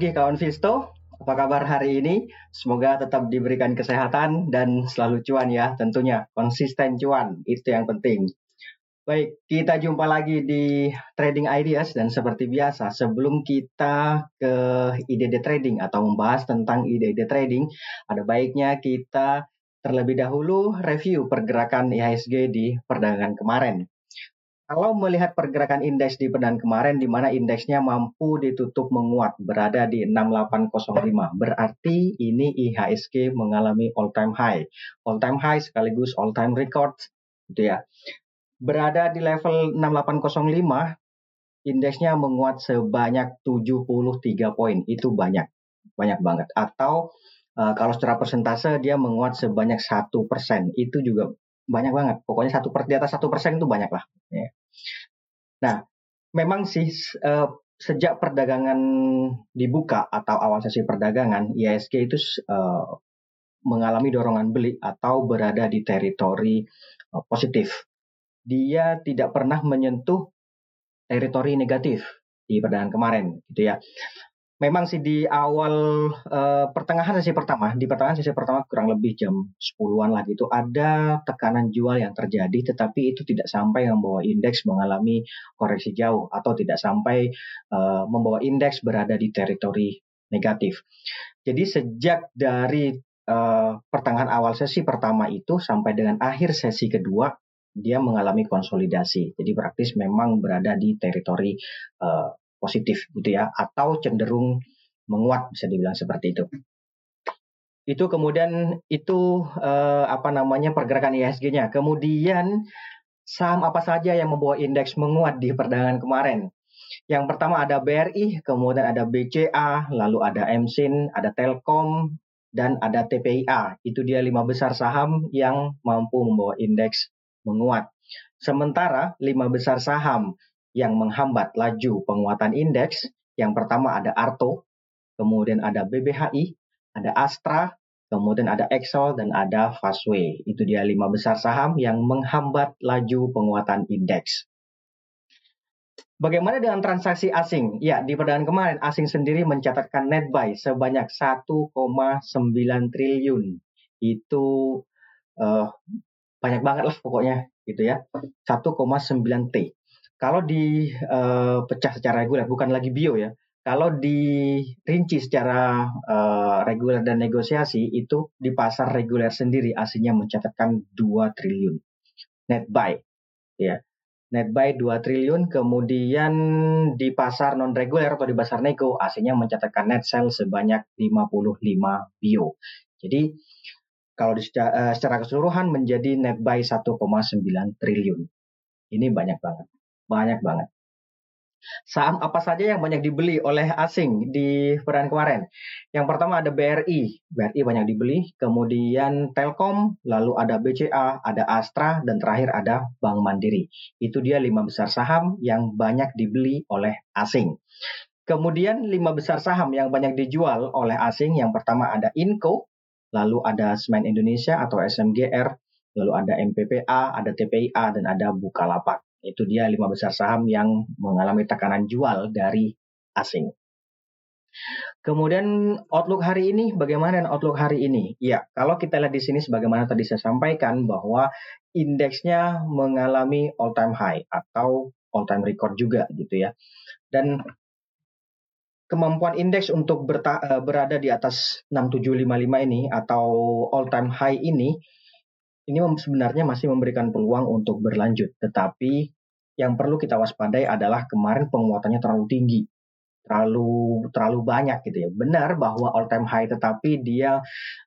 Pagi kawan Visto. Apa kabar hari ini? Semoga tetap diberikan kesehatan dan selalu cuan ya tentunya. Konsisten cuan, itu yang penting. Baik, kita jumpa lagi di Trading Ideas dan seperti biasa sebelum kita ke ide-ide trading atau membahas tentang ide-ide trading, ada baiknya kita terlebih dahulu review pergerakan IHSG di perdagangan kemarin. Kalau melihat pergerakan indeks di perdagangan kemarin di mana indeksnya mampu ditutup menguat berada di 6805. Berarti ini IHSG mengalami all time high. All time high sekaligus all time record gitu ya. Berada di level 6805 indeksnya menguat sebanyak 73 poin. Itu banyak. Banyak banget. Atau uh, kalau secara persentase dia menguat sebanyak satu persen. Itu juga banyak banget. Pokoknya satu per di atas satu persen itu banyak lah. Ya. Nah, memang sih uh, sejak perdagangan dibuka atau awal sesi perdagangan, ISG itu uh, mengalami dorongan beli atau berada di teritori uh, positif. Dia tidak pernah menyentuh teritori negatif di perdagangan kemarin, gitu ya memang sih di awal uh, pertengahan sesi pertama, di pertengahan sesi pertama kurang lebih jam 10-an lah gitu, ada tekanan jual yang terjadi tetapi itu tidak sampai membawa indeks mengalami koreksi jauh atau tidak sampai uh, membawa indeks berada di teritori negatif. Jadi sejak dari uh, pertengahan awal sesi pertama itu sampai dengan akhir sesi kedua dia mengalami konsolidasi. Jadi praktis memang berada di teritori uh, positif gitu ya atau cenderung menguat bisa dibilang seperti itu. Itu kemudian itu eh, apa namanya pergerakan IHSG-nya. Kemudian saham apa saja yang membawa indeks menguat di perdagangan kemarin? Yang pertama ada BRI, kemudian ada BCA, lalu ada MSIN, ada Telkom, dan ada TPIA. Itu dia lima besar saham yang mampu membawa indeks menguat. Sementara lima besar saham yang menghambat laju penguatan indeks. Yang pertama ada Arto, kemudian ada BBHI, ada Astra, kemudian ada Excel dan ada Fastway. Itu dia lima besar saham yang menghambat laju penguatan indeks. Bagaimana dengan transaksi asing? Ya, di perdagangan kemarin asing sendiri mencatatkan net buy sebanyak 1,9 triliun. Itu uh, banyak banget lah pokoknya gitu ya. 1,9 T. Kalau dipecah uh, secara reguler, bukan lagi bio ya. Kalau dirinci secara uh, reguler dan negosiasi, itu di pasar reguler sendiri aslinya mencatatkan 2 triliun net buy. Ya, net buy 2 triliun, kemudian di pasar non reguler atau di pasar nego aslinya mencatatkan net sell sebanyak 55 bio. Jadi kalau di uh, secara keseluruhan menjadi net buy 1,9 triliun. Ini banyak banget banyak banget. Saham apa saja yang banyak dibeli oleh asing di peran kemarin? Yang pertama ada BRI, BRI banyak dibeli, kemudian Telkom, lalu ada BCA, ada Astra, dan terakhir ada Bank Mandiri. Itu dia lima besar saham yang banyak dibeli oleh asing. Kemudian lima besar saham yang banyak dijual oleh asing, yang pertama ada Inco, lalu ada Semen Indonesia atau SMGR, lalu ada MPPA, ada TPIA, dan ada Bukalapak. Itu dia lima besar saham yang mengalami tekanan jual dari asing. Kemudian outlook hari ini, bagaimana dengan outlook hari ini? Ya, kalau kita lihat di sini sebagaimana tadi saya sampaikan bahwa indeksnya mengalami all time high atau all time record juga gitu ya. Dan kemampuan indeks untuk eh, berada di atas 6755 ini atau all time high ini ini sebenarnya masih memberikan peluang untuk berlanjut. Tetapi yang perlu kita waspadai adalah kemarin penguatannya terlalu tinggi, terlalu terlalu banyak gitu ya. Benar bahwa all time high, tetapi dia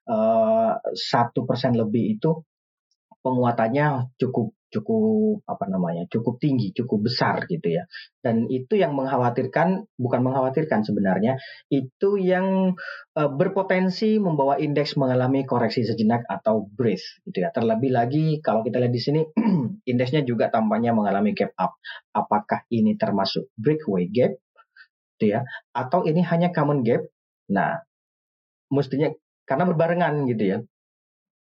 eh, satu uh, persen lebih itu penguatannya cukup cukup apa namanya cukup tinggi cukup besar gitu ya. Dan itu yang mengkhawatirkan bukan mengkhawatirkan sebenarnya itu yang uh, berpotensi membawa indeks mengalami koreksi sejenak atau brace gitu ya. Terlebih lagi kalau kita lihat di sini indeksnya juga tampaknya mengalami gap up. Apakah ini termasuk breakaway gap gitu ya atau ini hanya common gap? Nah mestinya karena berbarengan gitu ya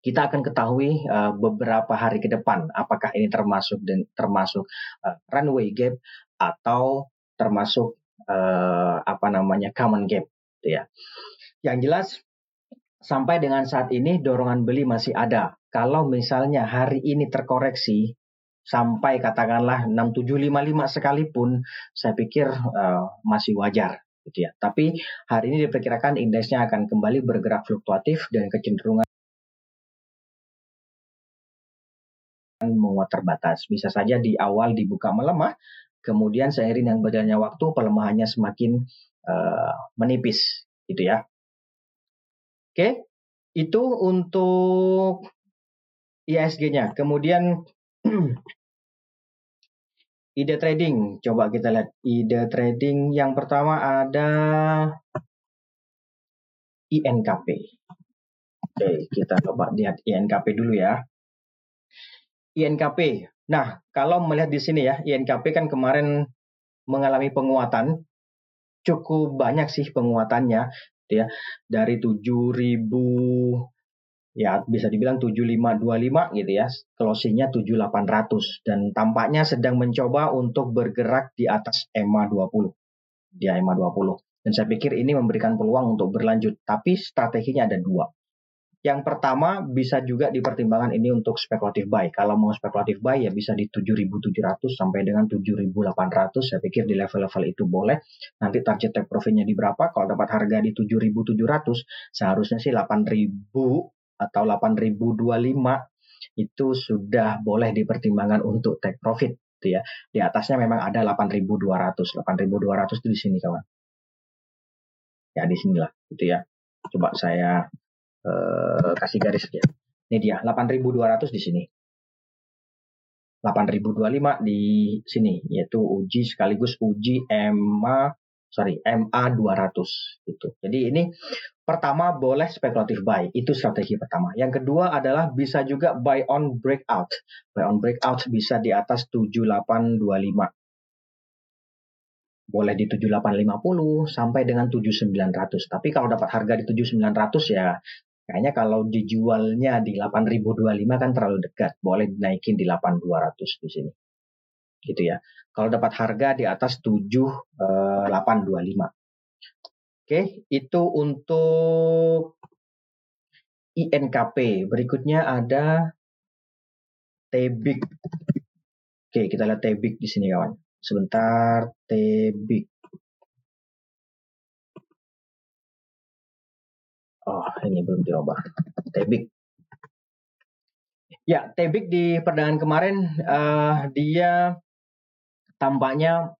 kita akan ketahui uh, beberapa hari ke depan apakah ini termasuk dan termasuk uh, runway gap atau termasuk uh, apa namanya common gap gitu ya. Yang jelas sampai dengan saat ini dorongan beli masih ada. Kalau misalnya hari ini terkoreksi sampai katakanlah 6755 sekalipun, saya pikir uh, masih wajar gitu ya. Tapi hari ini diperkirakan indeksnya akan kembali bergerak fluktuatif dan kecenderungan menguat terbatas. Bisa saja di awal dibuka melemah, kemudian seiring dengan berjalannya waktu pelemahannya semakin uh, menipis, gitu ya. Oke, itu untuk ISG-nya. Kemudian ide trading, coba kita lihat ide trading yang pertama ada INKP. Oke, kita coba lihat INKP dulu ya. INKP. Nah, kalau melihat di sini ya, INKP kan kemarin mengalami penguatan. Cukup banyak sih penguatannya ya. Dari 7000 ya bisa dibilang 7525 gitu ya closingnya 7800 dan tampaknya sedang mencoba untuk bergerak di atas EMA 20 di EMA 20 dan saya pikir ini memberikan peluang untuk berlanjut tapi strateginya ada dua yang pertama bisa juga dipertimbangkan ini untuk spekulatif buy. Kalau mau spekulatif buy ya bisa di 7.700 sampai dengan 7.800. Saya pikir di level-level itu boleh. Nanti target take profitnya di berapa? Kalau dapat harga di 7.700 seharusnya sih 8.000 atau 8.025 itu sudah boleh dipertimbangkan untuk take profit gitu ya. Di atasnya memang ada 8.200. 8.200 itu di sini kawan. Ya di sinilah gitu ya. Coba saya eh, kasih garis ya. Ini dia 8.200 di sini. 8.025 di sini yaitu uji sekaligus uji MA sorry MA 200 gitu. Jadi ini pertama boleh spekulatif buy itu strategi pertama. Yang kedua adalah bisa juga buy on breakout. Buy on breakout bisa di atas 7825 boleh di 7850 sampai dengan 7900. Tapi kalau dapat harga di 7900 ya Kayaknya kalau dijualnya di 8.025 kan terlalu dekat, boleh dinaikin di 8.200 di sini. Gitu ya. Kalau dapat harga di atas 7.825. Eh, Oke, itu untuk INKP. Berikutnya ada Tebik. Oke, kita lihat Tebik di sini kawan. Sebentar, Tebik. Oh, ini belum diubah. Tebik. Ya, Tebik di perdagangan kemarin uh, dia tampaknya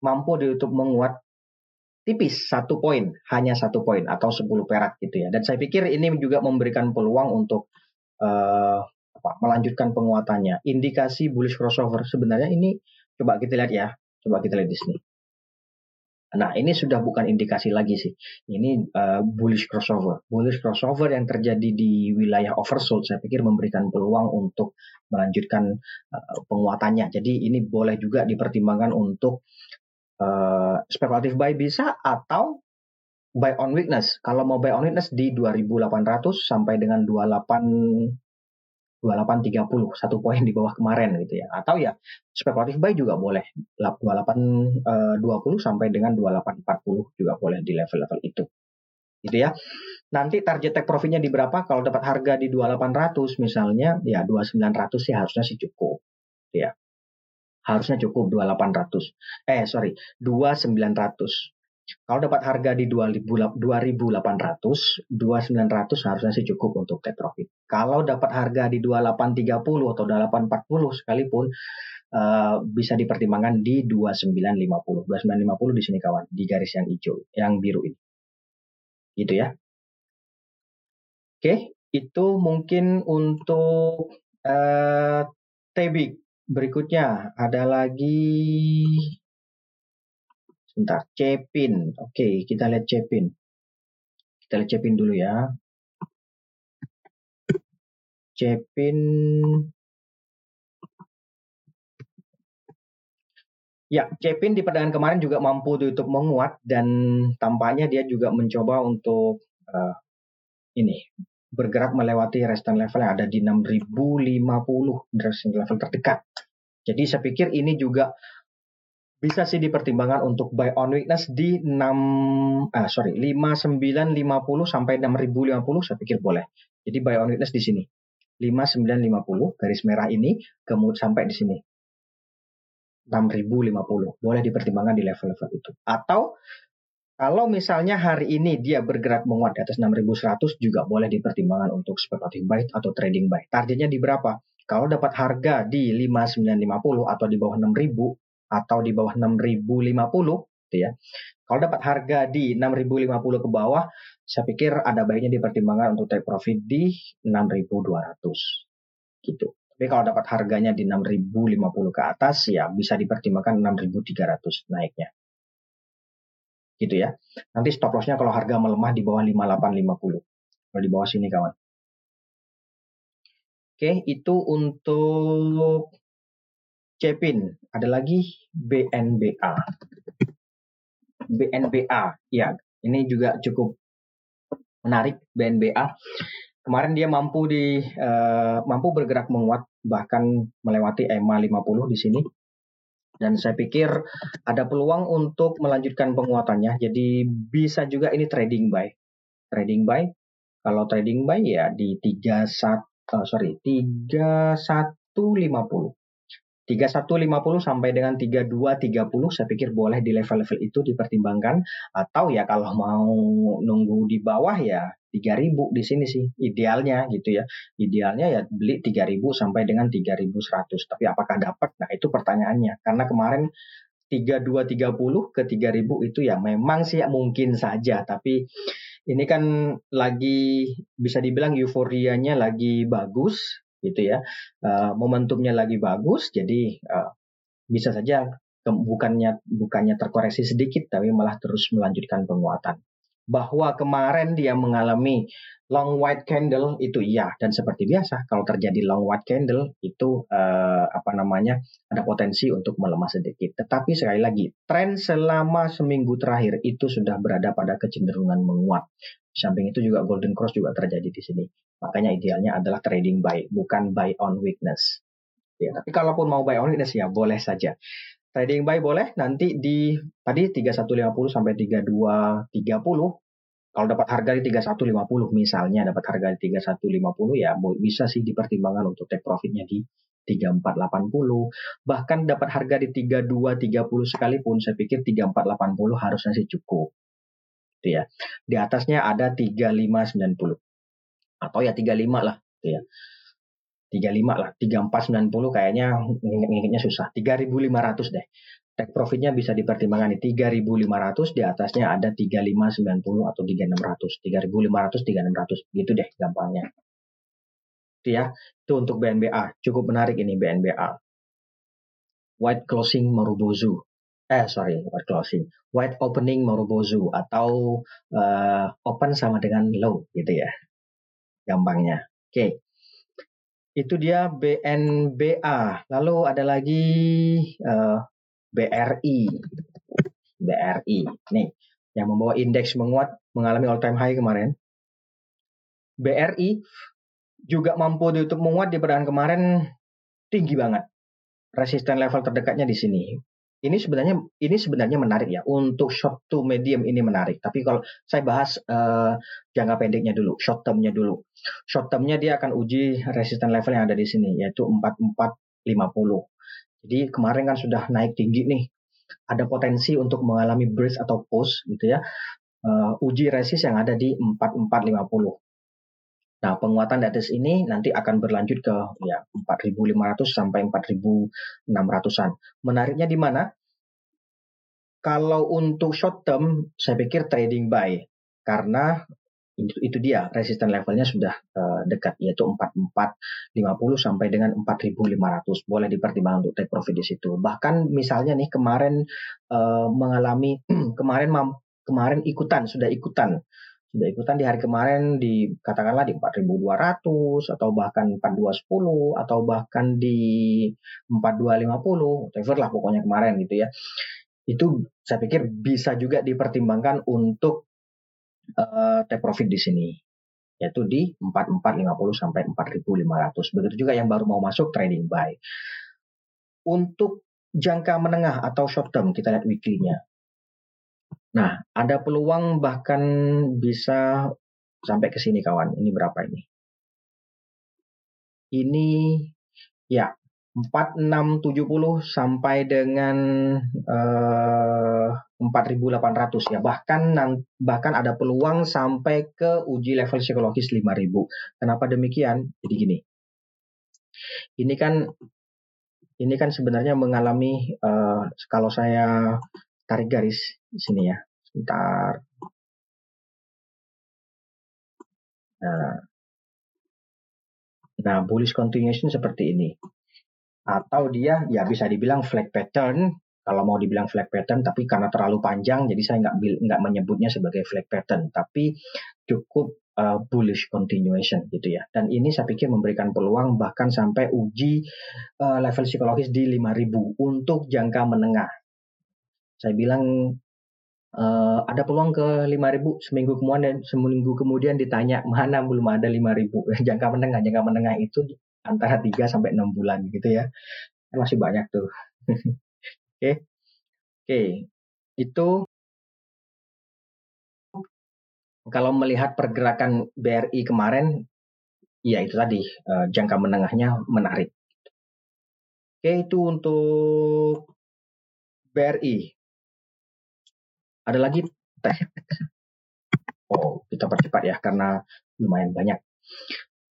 mampu ditutup menguat tipis satu poin, hanya satu poin atau 10 perak gitu ya. Dan saya pikir ini juga memberikan peluang untuk uh, apa, melanjutkan penguatannya. Indikasi bullish crossover sebenarnya ini coba kita lihat ya, coba kita lihat di sini. Nah, ini sudah bukan indikasi lagi sih. Ini uh, bullish crossover. Bullish crossover yang terjadi di wilayah oversold saya pikir memberikan peluang untuk melanjutkan uh, penguatannya. Jadi ini boleh juga dipertimbangkan untuk uh, spekulatif buy bisa atau buy on weakness. Kalau mau buy on weakness di 2800 sampai dengan 28 2830 satu poin di bawah kemarin gitu ya. Atau ya spekulatif buy juga boleh. 2820 uh, sampai dengan 2840 juga boleh di level-level itu. Gitu ya. Nanti target take profitnya di berapa? Kalau dapat harga di 2800 misalnya ya 2900 sih harusnya sih cukup. Ya. Harusnya cukup 2800 eh sorry 2900 kalau dapat harga di 2800, 2900 harusnya sih cukup untuk take profit. Kalau dapat harga di 2830 atau 2840 sekalipun uh, bisa dipertimbangkan di 2950. 2950 di sini kawan, di garis yang hijau, yang biru ini. Gitu ya. Oke, itu mungkin untuk uh, Tebik. Berikutnya ada lagi Sebentar, Cepin. Oke, kita lihat Cepin. Kita lihat Cepin dulu ya. Cepin Ya, Cepin di perdagangan kemarin juga mampu tutup menguat dan tampaknya dia juga mencoba untuk uh, ini bergerak melewati resistance level yang ada di 6050 resistance level terdekat. Jadi saya pikir ini juga bisa sih dipertimbangkan untuk buy on weakness di 6 ah sorry 5950 sampai 6050 saya pikir boleh. Jadi buy on weakness di sini. 5950 garis merah ini kemudian sampai di sini. 6050 boleh dipertimbangkan di level-level itu. Atau kalau misalnya hari ini dia bergerak menguat di atas 6100 juga boleh dipertimbangkan untuk speculative buy atau trading buy. Targetnya di berapa? Kalau dapat harga di 5950 atau di bawah 6000 atau di bawah 6050 gitu ya. Kalau dapat harga di 6050 ke bawah, saya pikir ada baiknya dipertimbangkan untuk take profit di 6200 gitu. Tapi kalau dapat harganya di 6050 ke atas ya bisa dipertimbangkan 6300 naiknya. Gitu ya. Nanti stop lossnya kalau harga melemah di bawah 5850. Kalau di bawah sini kawan. Oke, itu untuk Cepin, ada lagi BNBA. BNBA, ya, ini juga cukup menarik BNBA. Kemarin dia mampu di uh, mampu bergerak menguat bahkan melewati EMA 50 di sini. Dan saya pikir ada peluang untuk melanjutkan penguatannya. Jadi bisa juga ini trading buy. Trading buy. Kalau trading buy ya di 31 uh, sorry 3150 3150 sampai dengan 3230 saya pikir boleh di level-level itu dipertimbangkan atau ya kalau mau nunggu di bawah ya 3000 di sini sih idealnya gitu ya. Idealnya ya beli 3000 sampai dengan 3100. Tapi apakah dapat? Nah, itu pertanyaannya. Karena kemarin 3230 ke 3000 itu ya memang sih ya mungkin saja tapi ini kan lagi bisa dibilang euforianya lagi bagus gitu ya. Uh, momentumnya lagi bagus jadi uh, bisa saja bukannya bukannya terkoreksi sedikit tapi malah terus melanjutkan penguatan. Bahwa kemarin dia mengalami long white candle itu iya. Dan seperti biasa kalau terjadi long white candle itu uh, apa namanya ada potensi untuk melemah sedikit. Tetapi sekali lagi tren selama seminggu terakhir itu sudah berada pada kecenderungan menguat samping itu juga golden cross juga terjadi di sini. Makanya idealnya adalah trading buy, bukan buy on weakness. Ya, tapi kalaupun mau buy on weakness ya boleh saja. Trading buy boleh nanti di tadi 3150 sampai 3230 kalau dapat harga di 3150 misalnya dapat harga di 3150 ya bisa sih dipertimbangkan untuk take profitnya di 3480 bahkan dapat harga di 3230 sekalipun saya pikir 3480 harusnya sih cukup gitu ya. Di atasnya ada 3590 atau ya 35 lah gitu ya. 35 lah, 3490 kayaknya ngingetnya susah. 3500 deh. Take profitnya bisa dipertimbangkan di 3500, di atasnya ada 3590 atau 3600. 3500, 3600 gitu deh gampangnya. Itu ya, itu untuk BNBA. Cukup menarik ini BNBA. White closing Marubozu eh sorry white closing. White opening Marubozu atau uh, open sama dengan low gitu ya gampangnya. Oke. Okay. itu dia BNBA lalu ada lagi uh, eh, BRI BRI nih yang membawa indeks menguat mengalami all time high kemarin. BRI juga mampu ditutup menguat di perdagangan kemarin tinggi banget. Resisten level terdekatnya di sini ini sebenarnya ini sebenarnya menarik ya untuk short to medium ini menarik. Tapi kalau saya bahas uh, jangka pendeknya dulu, short termnya dulu. Short termnya dia akan uji resisten level yang ada di sini yaitu 4450. Jadi kemarin kan sudah naik tinggi nih. Ada potensi untuk mengalami bridge atau push gitu ya. Uh, uji resist yang ada di 4450. Nah, penguatan di atas ini nanti akan berlanjut ke ya 4.500 sampai 4.600-an. Menariknya di mana? Kalau untuk short term, saya pikir trading buy karena itu, itu dia resisten levelnya sudah uh, dekat yaitu 4450 sampai dengan 4500 boleh dipertimbangkan untuk take profit di situ bahkan misalnya nih kemarin uh, mengalami kemarin kemarin ikutan sudah ikutan sudah ikutan di hari kemarin di katakanlah di 4200 atau bahkan 4210 atau bahkan di 4250 whatever lah pokoknya kemarin gitu ya. Itu saya pikir bisa juga dipertimbangkan untuk uh, take profit di sini yaitu di 4450 sampai 4500 begitu juga yang baru mau masuk trading buy. Untuk jangka menengah atau short term, kita lihat weekly-nya. Nah, ada peluang bahkan bisa sampai ke sini kawan. Ini berapa ini? Ini ya 4670 sampai dengan eh, 4800 ya. Bahkan bahkan ada peluang sampai ke uji level psikologis 5000. Kenapa demikian? Jadi gini. Ini kan ini kan sebenarnya mengalami uh, kalau saya tarik garis di sini ya. Sebentar. Nah, nah bullish continuation seperti ini. Atau dia ya bisa dibilang flag pattern kalau mau dibilang flag pattern tapi karena terlalu panjang jadi saya nggak nggak menyebutnya sebagai flag pattern tapi cukup uh, bullish continuation gitu ya dan ini saya pikir memberikan peluang bahkan sampai uji uh, level psikologis di 5000 untuk jangka menengah saya bilang uh, ada peluang ke 5000 seminggu kemudian seminggu kemudian ditanya mana belum ada 5000 jangka menengah jangka menengah itu antara 3 sampai 6 bulan gitu ya. Kan masih banyak tuh. Oke. Oke. Itu kalau melihat pergerakan BRI kemarin ya itu tadi uh, jangka menengahnya menarik. Oke itu untuk BRI ada lagi teh. Oh, kita percepat ya karena lumayan banyak.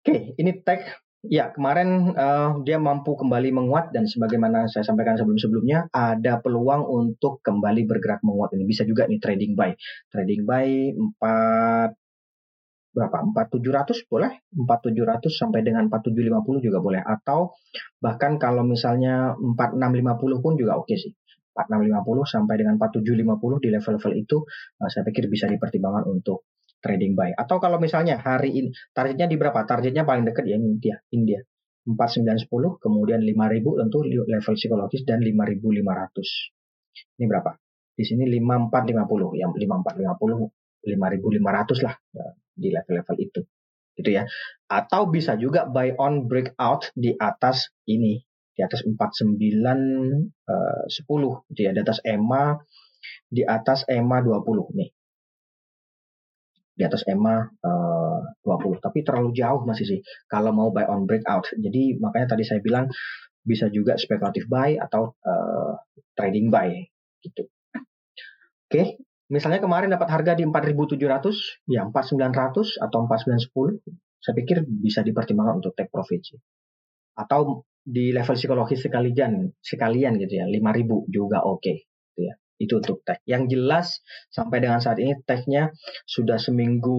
Oke, ini teh Ya, kemarin uh, dia mampu kembali menguat dan sebagaimana saya sampaikan sebelum-sebelumnya, ada peluang untuk kembali bergerak menguat ini. Bisa juga nih trading buy. Trading buy 4 berapa? 4700 boleh? 4700 sampai dengan 4750 juga boleh atau bahkan kalau misalnya 4650 pun juga oke okay sih. 4650 sampai dengan 4750 di level-level itu uh, saya pikir bisa dipertimbangkan untuk trading buy. Atau kalau misalnya hari ini targetnya di berapa? Targetnya paling dekat ya India, India. 4910 kemudian 5000 tentu level psikologis dan 5500. Ini berapa? Di sini 5450 ya 5450 5500 lah ya, di level-level itu. Gitu ya. Atau bisa juga buy on breakout di atas ini di atas 49 uh, 10 gitu ya di atas EMA di atas EMA 20 nih. Di atas EMA uh, 20 tapi terlalu jauh masih sih kalau mau buy on breakout. Jadi makanya tadi saya bilang bisa juga spekulatif buy atau uh, trading buy gitu. Oke okay. misalnya kemarin dapat harga di 4700 ya 4900 atau 4910 saya pikir bisa dipertimbangkan untuk take profit sih. Atau di level psikologis sekalian sekalian gitu ya 5000 juga oke okay, gitu ya. Itu untuk tech yang jelas sampai dengan saat ini technya sudah seminggu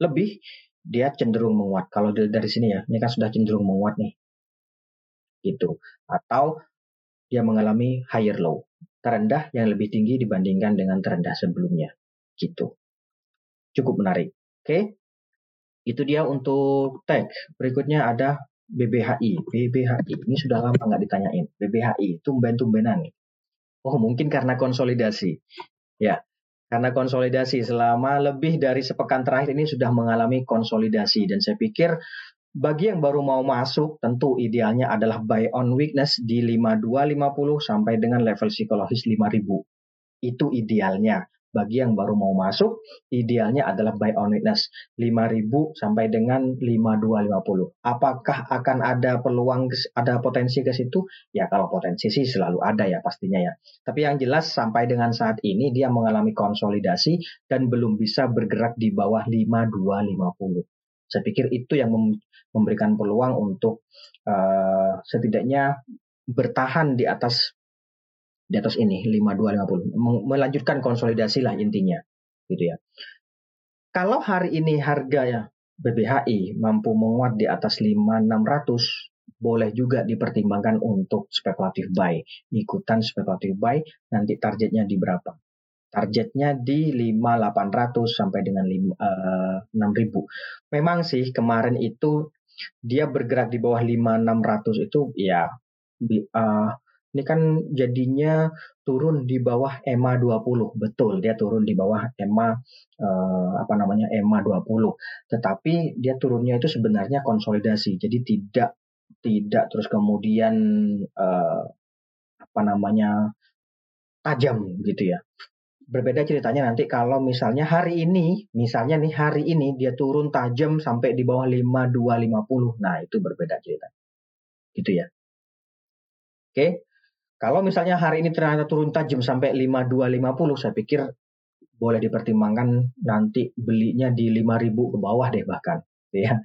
lebih dia cenderung menguat. Kalau dari sini ya ini kan sudah cenderung menguat nih. Gitu. Atau dia mengalami higher low terendah yang lebih tinggi dibandingkan dengan terendah sebelumnya. Gitu. Cukup menarik. Oke. Okay? itu dia untuk tech berikutnya ada BBHI, BBHI ini sudah lama nggak ditanyain. BBHI tumben-tumbenan. Oh mungkin karena konsolidasi. Ya, karena konsolidasi selama lebih dari sepekan terakhir ini sudah mengalami konsolidasi dan saya pikir bagi yang baru mau masuk tentu idealnya adalah buy on weakness di 5250 sampai dengan level psikologis 5000. Itu idealnya bagi yang baru mau masuk, idealnya adalah buy on witness 5000 sampai dengan 5250. Apakah akan ada peluang ada potensi ke situ? Ya kalau potensi sih selalu ada ya pastinya ya. Tapi yang jelas sampai dengan saat ini dia mengalami konsolidasi dan belum bisa bergerak di bawah 5250. Saya pikir itu yang memberikan peluang untuk uh, setidaknya bertahan di atas di atas ini 5250 melanjutkan konsolidasi lah intinya gitu ya. Kalau hari ini harga ya BBHI mampu menguat di atas 5600 boleh juga dipertimbangkan untuk spekulatif buy. Ikutan spekulatif buy nanti targetnya di berapa? Targetnya di 5800 sampai dengan 5, uh, 6000 memang sih kemarin itu dia bergerak di bawah 5600 itu ya uh, ini kan jadinya turun di bawah EMA 20. Betul, dia turun di bawah EMA eh, apa namanya EMA 20. Tetapi dia turunnya itu sebenarnya konsolidasi. Jadi tidak tidak terus kemudian eh, apa namanya tajam gitu ya. Berbeda ceritanya nanti kalau misalnya hari ini, misalnya nih hari ini dia turun tajam sampai di bawah 5250. Nah, itu berbeda cerita. Gitu ya. Oke. Kalau misalnya hari ini ternyata turun tajam sampai 5250, saya pikir boleh dipertimbangkan nanti belinya di 5000 ke bawah deh bahkan ya.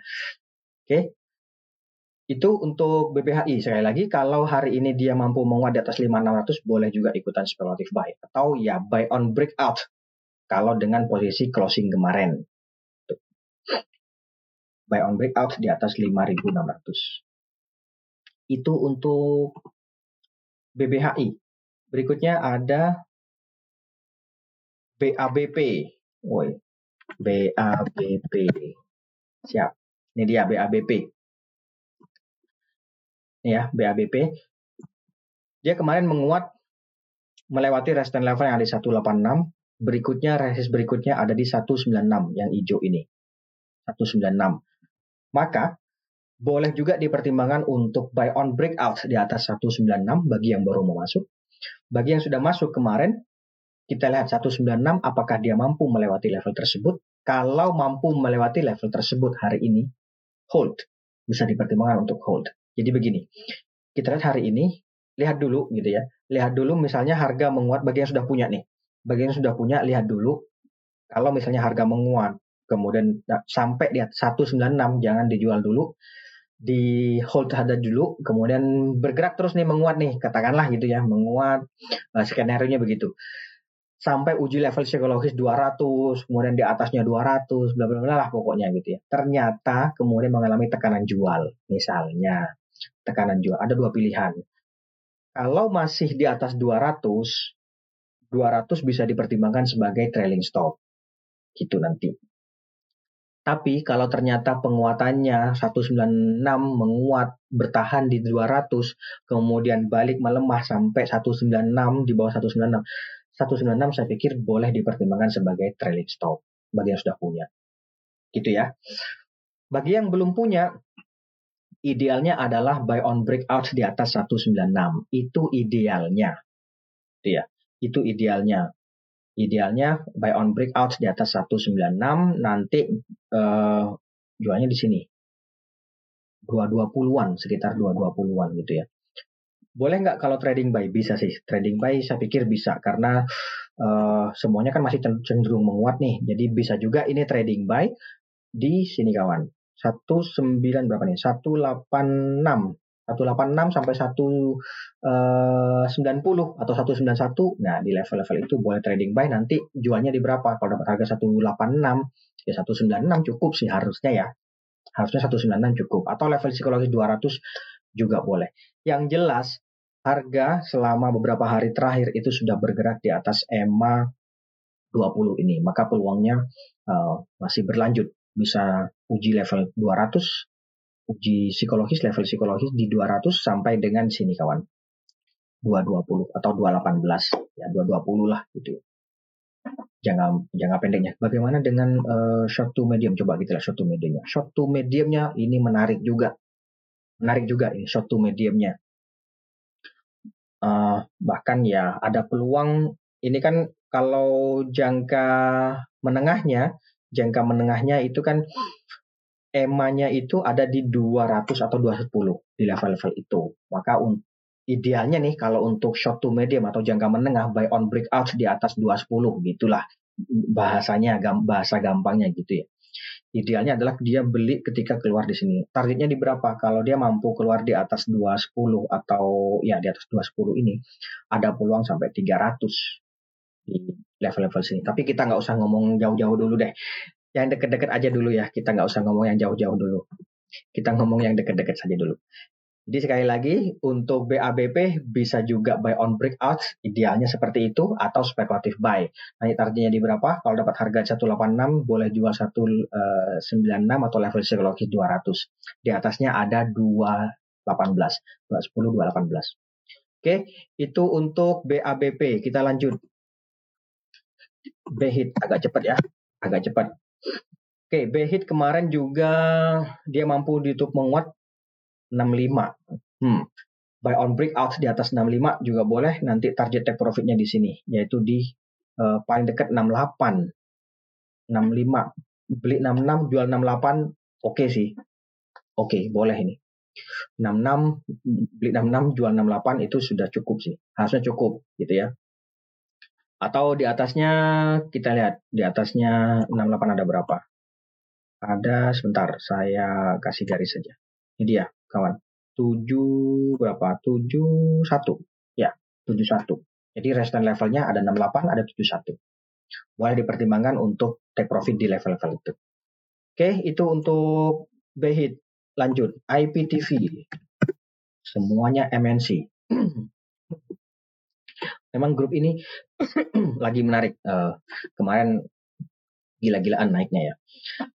Oke. Itu untuk BPHI. Sekali lagi, kalau hari ini dia mampu menguat di atas 5600, boleh juga ikutan speculative buy. Atau ya buy on breakout. Kalau dengan posisi closing kemarin. Buy on breakout di atas 5600. Itu untuk BBHI. Berikutnya ada BABP. Woi, BABP. Siap. Ini dia BABP ya BABP dia kemarin menguat melewati resistance level yang ada di 186 berikutnya resist berikutnya ada di 196 yang hijau ini 196 maka boleh juga dipertimbangkan untuk buy on breakout di atas 196 bagi yang baru mau masuk bagi yang sudah masuk kemarin kita lihat 196 apakah dia mampu melewati level tersebut kalau mampu melewati level tersebut hari ini hold bisa dipertimbangkan untuk hold jadi begini, kita lihat hari ini, lihat dulu gitu ya. Lihat dulu misalnya harga menguat bagi yang sudah punya nih. Bagi yang sudah punya, lihat dulu. Kalau misalnya harga menguat, kemudian sampai di 196, jangan dijual dulu. Di hold ada dulu, kemudian bergerak terus nih menguat nih, katakanlah gitu ya, menguat. Uh, skenario-nya begitu sampai uji level psikologis 200, kemudian di atasnya 200, bla bla bla lah pokoknya gitu ya. Ternyata kemudian mengalami tekanan jual, misalnya tekanan jual. Ada dua pilihan. Kalau masih di atas 200, 200 bisa dipertimbangkan sebagai trailing stop. Gitu nanti. Tapi kalau ternyata penguatannya 196 menguat bertahan di 200, kemudian balik melemah sampai 196 di bawah 196, 196 saya pikir boleh dipertimbangkan sebagai trailing stop bagi yang sudah punya. Gitu ya. Bagi yang belum punya, idealnya adalah buy on breakout di atas 196. Itu idealnya. Itu ya. Itu idealnya. Idealnya buy on breakout di atas 196 nanti uh, jualnya di sini. 220-an, sekitar 220-an gitu ya. Boleh nggak kalau trading buy? Bisa sih. Trading buy saya pikir bisa karena uh, semuanya kan masih cenderung menguat nih. Jadi bisa juga ini trading buy di sini kawan. 19 berapa nih? 186 186 sampai 190 eh, atau 191. Nah, di level-level itu boleh trading buy nanti jualnya di berapa? Kalau dapat harga 186 ya 196 cukup sih harusnya ya. Harusnya 196 cukup atau level psikologis 200 juga boleh. Yang jelas harga selama beberapa hari terakhir itu sudah bergerak di atas EMA 20 ini, maka peluangnya uh, masih berlanjut bisa uji level 200, uji psikologis, level psikologis di 200 sampai dengan sini kawan. 220 atau 218 ya 220 lah gitu jangan jangka pendeknya. Bagaimana dengan uh, short to medium? Coba kita lihat short to mediumnya. Short to mediumnya ini menarik juga. Menarik juga ini short to mediumnya. Uh, bahkan ya ada peluang ini kan kalau jangka menengahnya jangka menengahnya itu kan EMA-nya itu ada di 200 atau 210 di level-level itu. Maka idealnya nih kalau untuk short to medium atau jangka menengah buy on breakout di atas 210 gitulah bahasanya bahasa gampangnya gitu ya. Idealnya adalah dia beli ketika keluar di sini. Targetnya di berapa? Kalau dia mampu keluar di atas 210 atau ya di atas 210 ini ada peluang sampai 300 di level-level sini. Tapi kita nggak usah ngomong jauh-jauh dulu deh. Yang deket-deket aja dulu ya. Kita nggak usah ngomong yang jauh-jauh dulu. Kita ngomong yang deket-deket saja dulu. Jadi sekali lagi untuk BABP bisa juga buy on breakout, idealnya seperti itu atau spekulatif buy. Nanti targetnya di berapa? Kalau dapat harga 186 boleh jual 196 eh, atau level psikologis 200. Di atasnya ada 218, 210 218. Oke, itu untuk BABP. Kita lanjut. B-hit agak cepat ya, agak cepat. Oke, B-hit kemarin juga dia mampu ditutup menguat 65. Hmm. buy on breakout di atas 65 juga boleh. Nanti target take profitnya di sini, yaitu di uh, paling dekat 68. 65. Beli 66, jual 68, oke okay sih. Oke, okay, boleh ini. 66, beli 66, jual 68 itu sudah cukup sih. Harusnya cukup gitu ya. Atau di atasnya kita lihat, di atasnya 68 ada berapa? Ada sebentar, saya kasih garis saja. Ini dia, kawan. 7 berapa? 71. Ya, 71. Jadi resistance levelnya ada 68, ada 71. Boleh dipertimbangkan untuk take profit di level-level itu. Oke, itu untuk BHIT. Lanjut, IPTV. Semuanya MNC. Memang grup ini lagi menarik. Uh, kemarin gila-gilaan naiknya ya.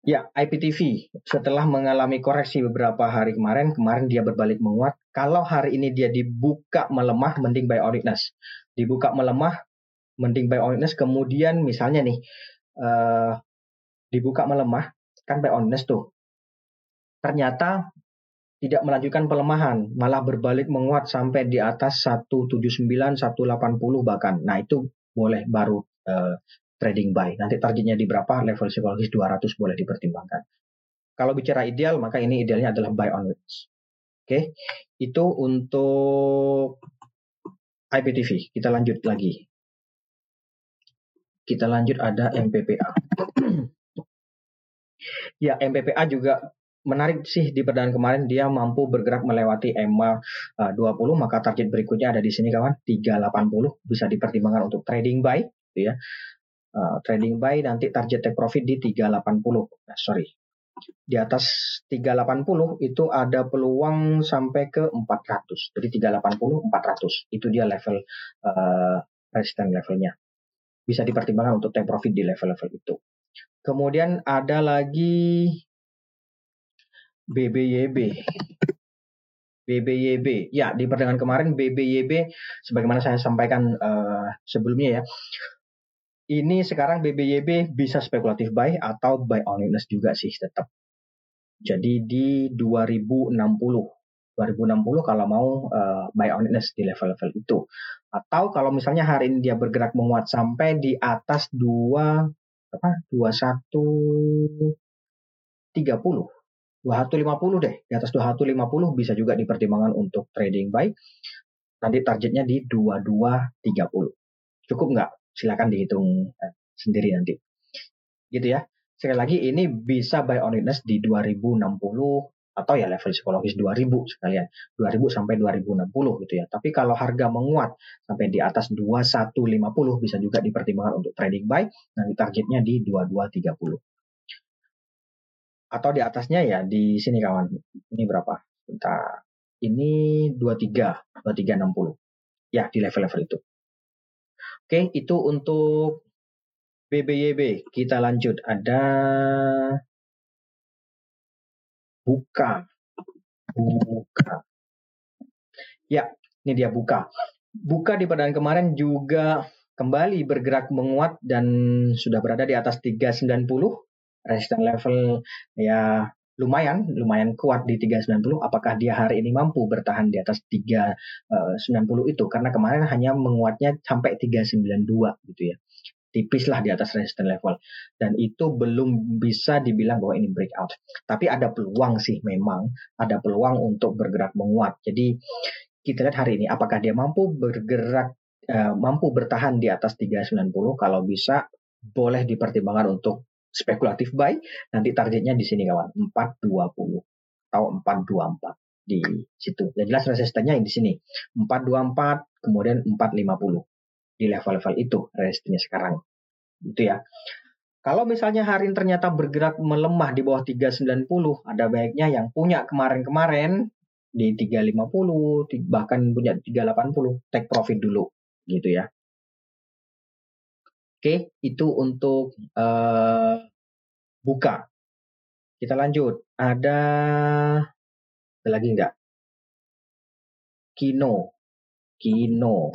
Ya, IPTV setelah mengalami koreksi beberapa hari kemarin, kemarin dia berbalik menguat. Kalau hari ini dia dibuka melemah, mending buy on. Dibuka melemah, mending buy on. Kemudian misalnya nih, uh, dibuka melemah, kan buy on tuh. Ternyata tidak melanjutkan pelemahan, malah berbalik menguat sampai di atas 179, 180 bahkan. Nah itu boleh baru uh, trading buy. Nanti targetnya di berapa, level psikologis 200 boleh dipertimbangkan. Kalau bicara ideal, maka ini idealnya adalah buy on. Oke, okay? itu untuk IPTV. Kita lanjut lagi. Kita lanjut ada MPPA. ya, MPPA juga menarik sih di perdagangan kemarin dia mampu bergerak melewati EMA 20 maka target berikutnya ada di sini kawan 380 bisa dipertimbangkan untuk trading buy gitu ya uh, trading buy nanti target take profit di 380. Nah, sorry. Di atas 380 itu ada peluang sampai ke 400. Jadi 380 400. Itu dia level uh, resistance levelnya. Bisa dipertimbangkan untuk take profit di level-level itu. Kemudian ada lagi BBYB. BBYB. Ya, di perdagangan kemarin BBYB sebagaimana saya sampaikan uh, sebelumnya ya, ini sekarang BBYB bisa spekulatif buy atau buy on weakness juga sih tetap. Jadi di 2060. 2060 kalau mau uh, buy on weakness di level-level itu. Atau kalau misalnya hari ini dia bergerak menguat sampai di atas 2 apa 21 30 2150 deh. Di atas 2150 bisa juga dipertimbangkan untuk trading buy. Nanti targetnya di 2230. Cukup nggak? silakan dihitung eh, sendiri nanti. Gitu ya. Sekali lagi ini bisa buy on witness di 2060 atau ya level psikologis 2000 sekalian 2000 sampai 2060 gitu ya tapi kalau harga menguat sampai di atas 2150 bisa juga dipertimbangkan untuk trading buy nanti targetnya di 2230 atau di atasnya ya di sini kawan ini berapa Bentar. ini 23 2360 ya di level-level itu Oke, itu untuk BBYB. Kita lanjut. Ada buka. Buka. Ya, ini dia buka. Buka di perdagangan kemarin juga kembali bergerak menguat dan sudah berada di atas 390 resistance level ya lumayan lumayan kuat di 390 apakah dia hari ini mampu bertahan di atas 390 itu? Karena kemarin hanya menguatnya sampai 392 gitu ya. Tipis lah di atas resistance level. Dan itu belum bisa dibilang bahwa ini breakout. Tapi ada peluang sih memang. Ada peluang untuk bergerak menguat. Jadi kita lihat hari ini apakah dia mampu bergerak uh, mampu bertahan di atas 390 kalau bisa boleh dipertimbangkan untuk spekulatif buy, nanti targetnya di sini kawan, 420 atau 424 di situ. Dan jelas resistennya di sini, 424 kemudian 450 di level-level itu resistennya sekarang. Itu ya. Kalau misalnya hari ini ternyata bergerak melemah di bawah 390, ada baiknya yang punya kemarin-kemarin di 350, bahkan punya 380, take profit dulu gitu ya. Oke, itu untuk uh, buka. Kita lanjut. Ada ada lagi nggak? Kino. Kino.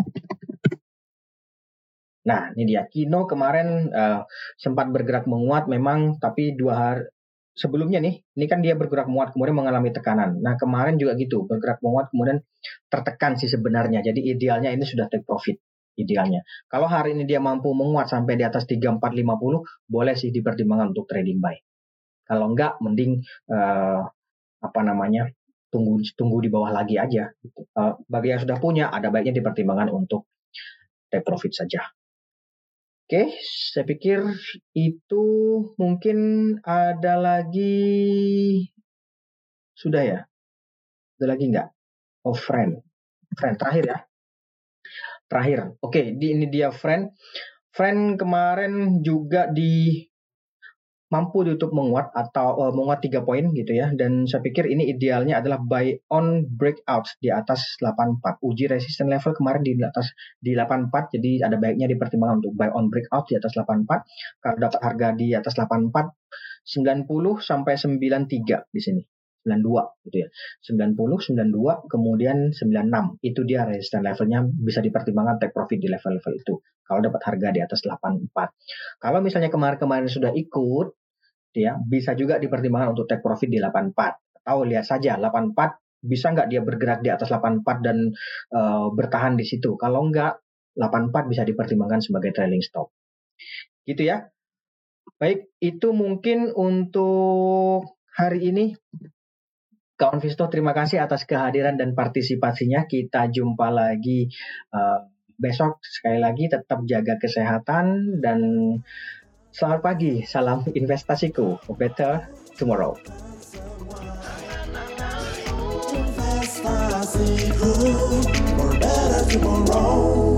Nah, ini dia. Kino kemarin uh, sempat bergerak menguat memang, tapi dua hari sebelumnya nih, ini kan dia bergerak menguat kemudian mengalami tekanan. Nah kemarin juga gitu, bergerak menguat kemudian tertekan sih sebenarnya. Jadi idealnya ini sudah take profit idealnya. Kalau hari ini dia mampu menguat sampai di atas 3450, boleh sih dipertimbangkan untuk trading buy. Kalau enggak, mending uh, apa namanya tunggu tunggu di bawah lagi aja. Uh, bagi yang sudah punya, ada baiknya dipertimbangkan untuk take profit saja. Oke, saya pikir itu mungkin ada lagi sudah ya? Ada lagi nggak? Oh, friend. Friend terakhir ya. Terakhir. Oke, di ini dia friend. Friend kemarin juga di mampu YouTube menguat atau uh, menguat tiga poin gitu ya. Dan saya pikir ini idealnya adalah buy on breakout di atas 84 uji resisten level kemarin di atas di 84 jadi ada baiknya dipertimbangkan untuk buy on breakout di atas 84 kalau dapat harga di atas 84 90 sampai 93 di sini 92 gitu ya. 90 92 kemudian 96 itu dia resisten levelnya bisa dipertimbangkan take profit di level-level itu. Kalau dapat harga di atas 84 kalau misalnya kemarin-kemarin sudah ikut ya bisa juga dipertimbangkan untuk take profit di 84 atau lihat saja 84 bisa nggak dia bergerak di atas 84 dan uh, bertahan di situ? Kalau nggak 84 bisa dipertimbangkan sebagai trailing stop. Gitu ya. Baik itu mungkin untuk hari ini kawan Visto terima kasih atas kehadiran dan partisipasinya. Kita jumpa lagi uh, besok. Sekali lagi tetap jaga kesehatan dan Selamat pagi, salam investasiku. For better tomorrow. For better tomorrow.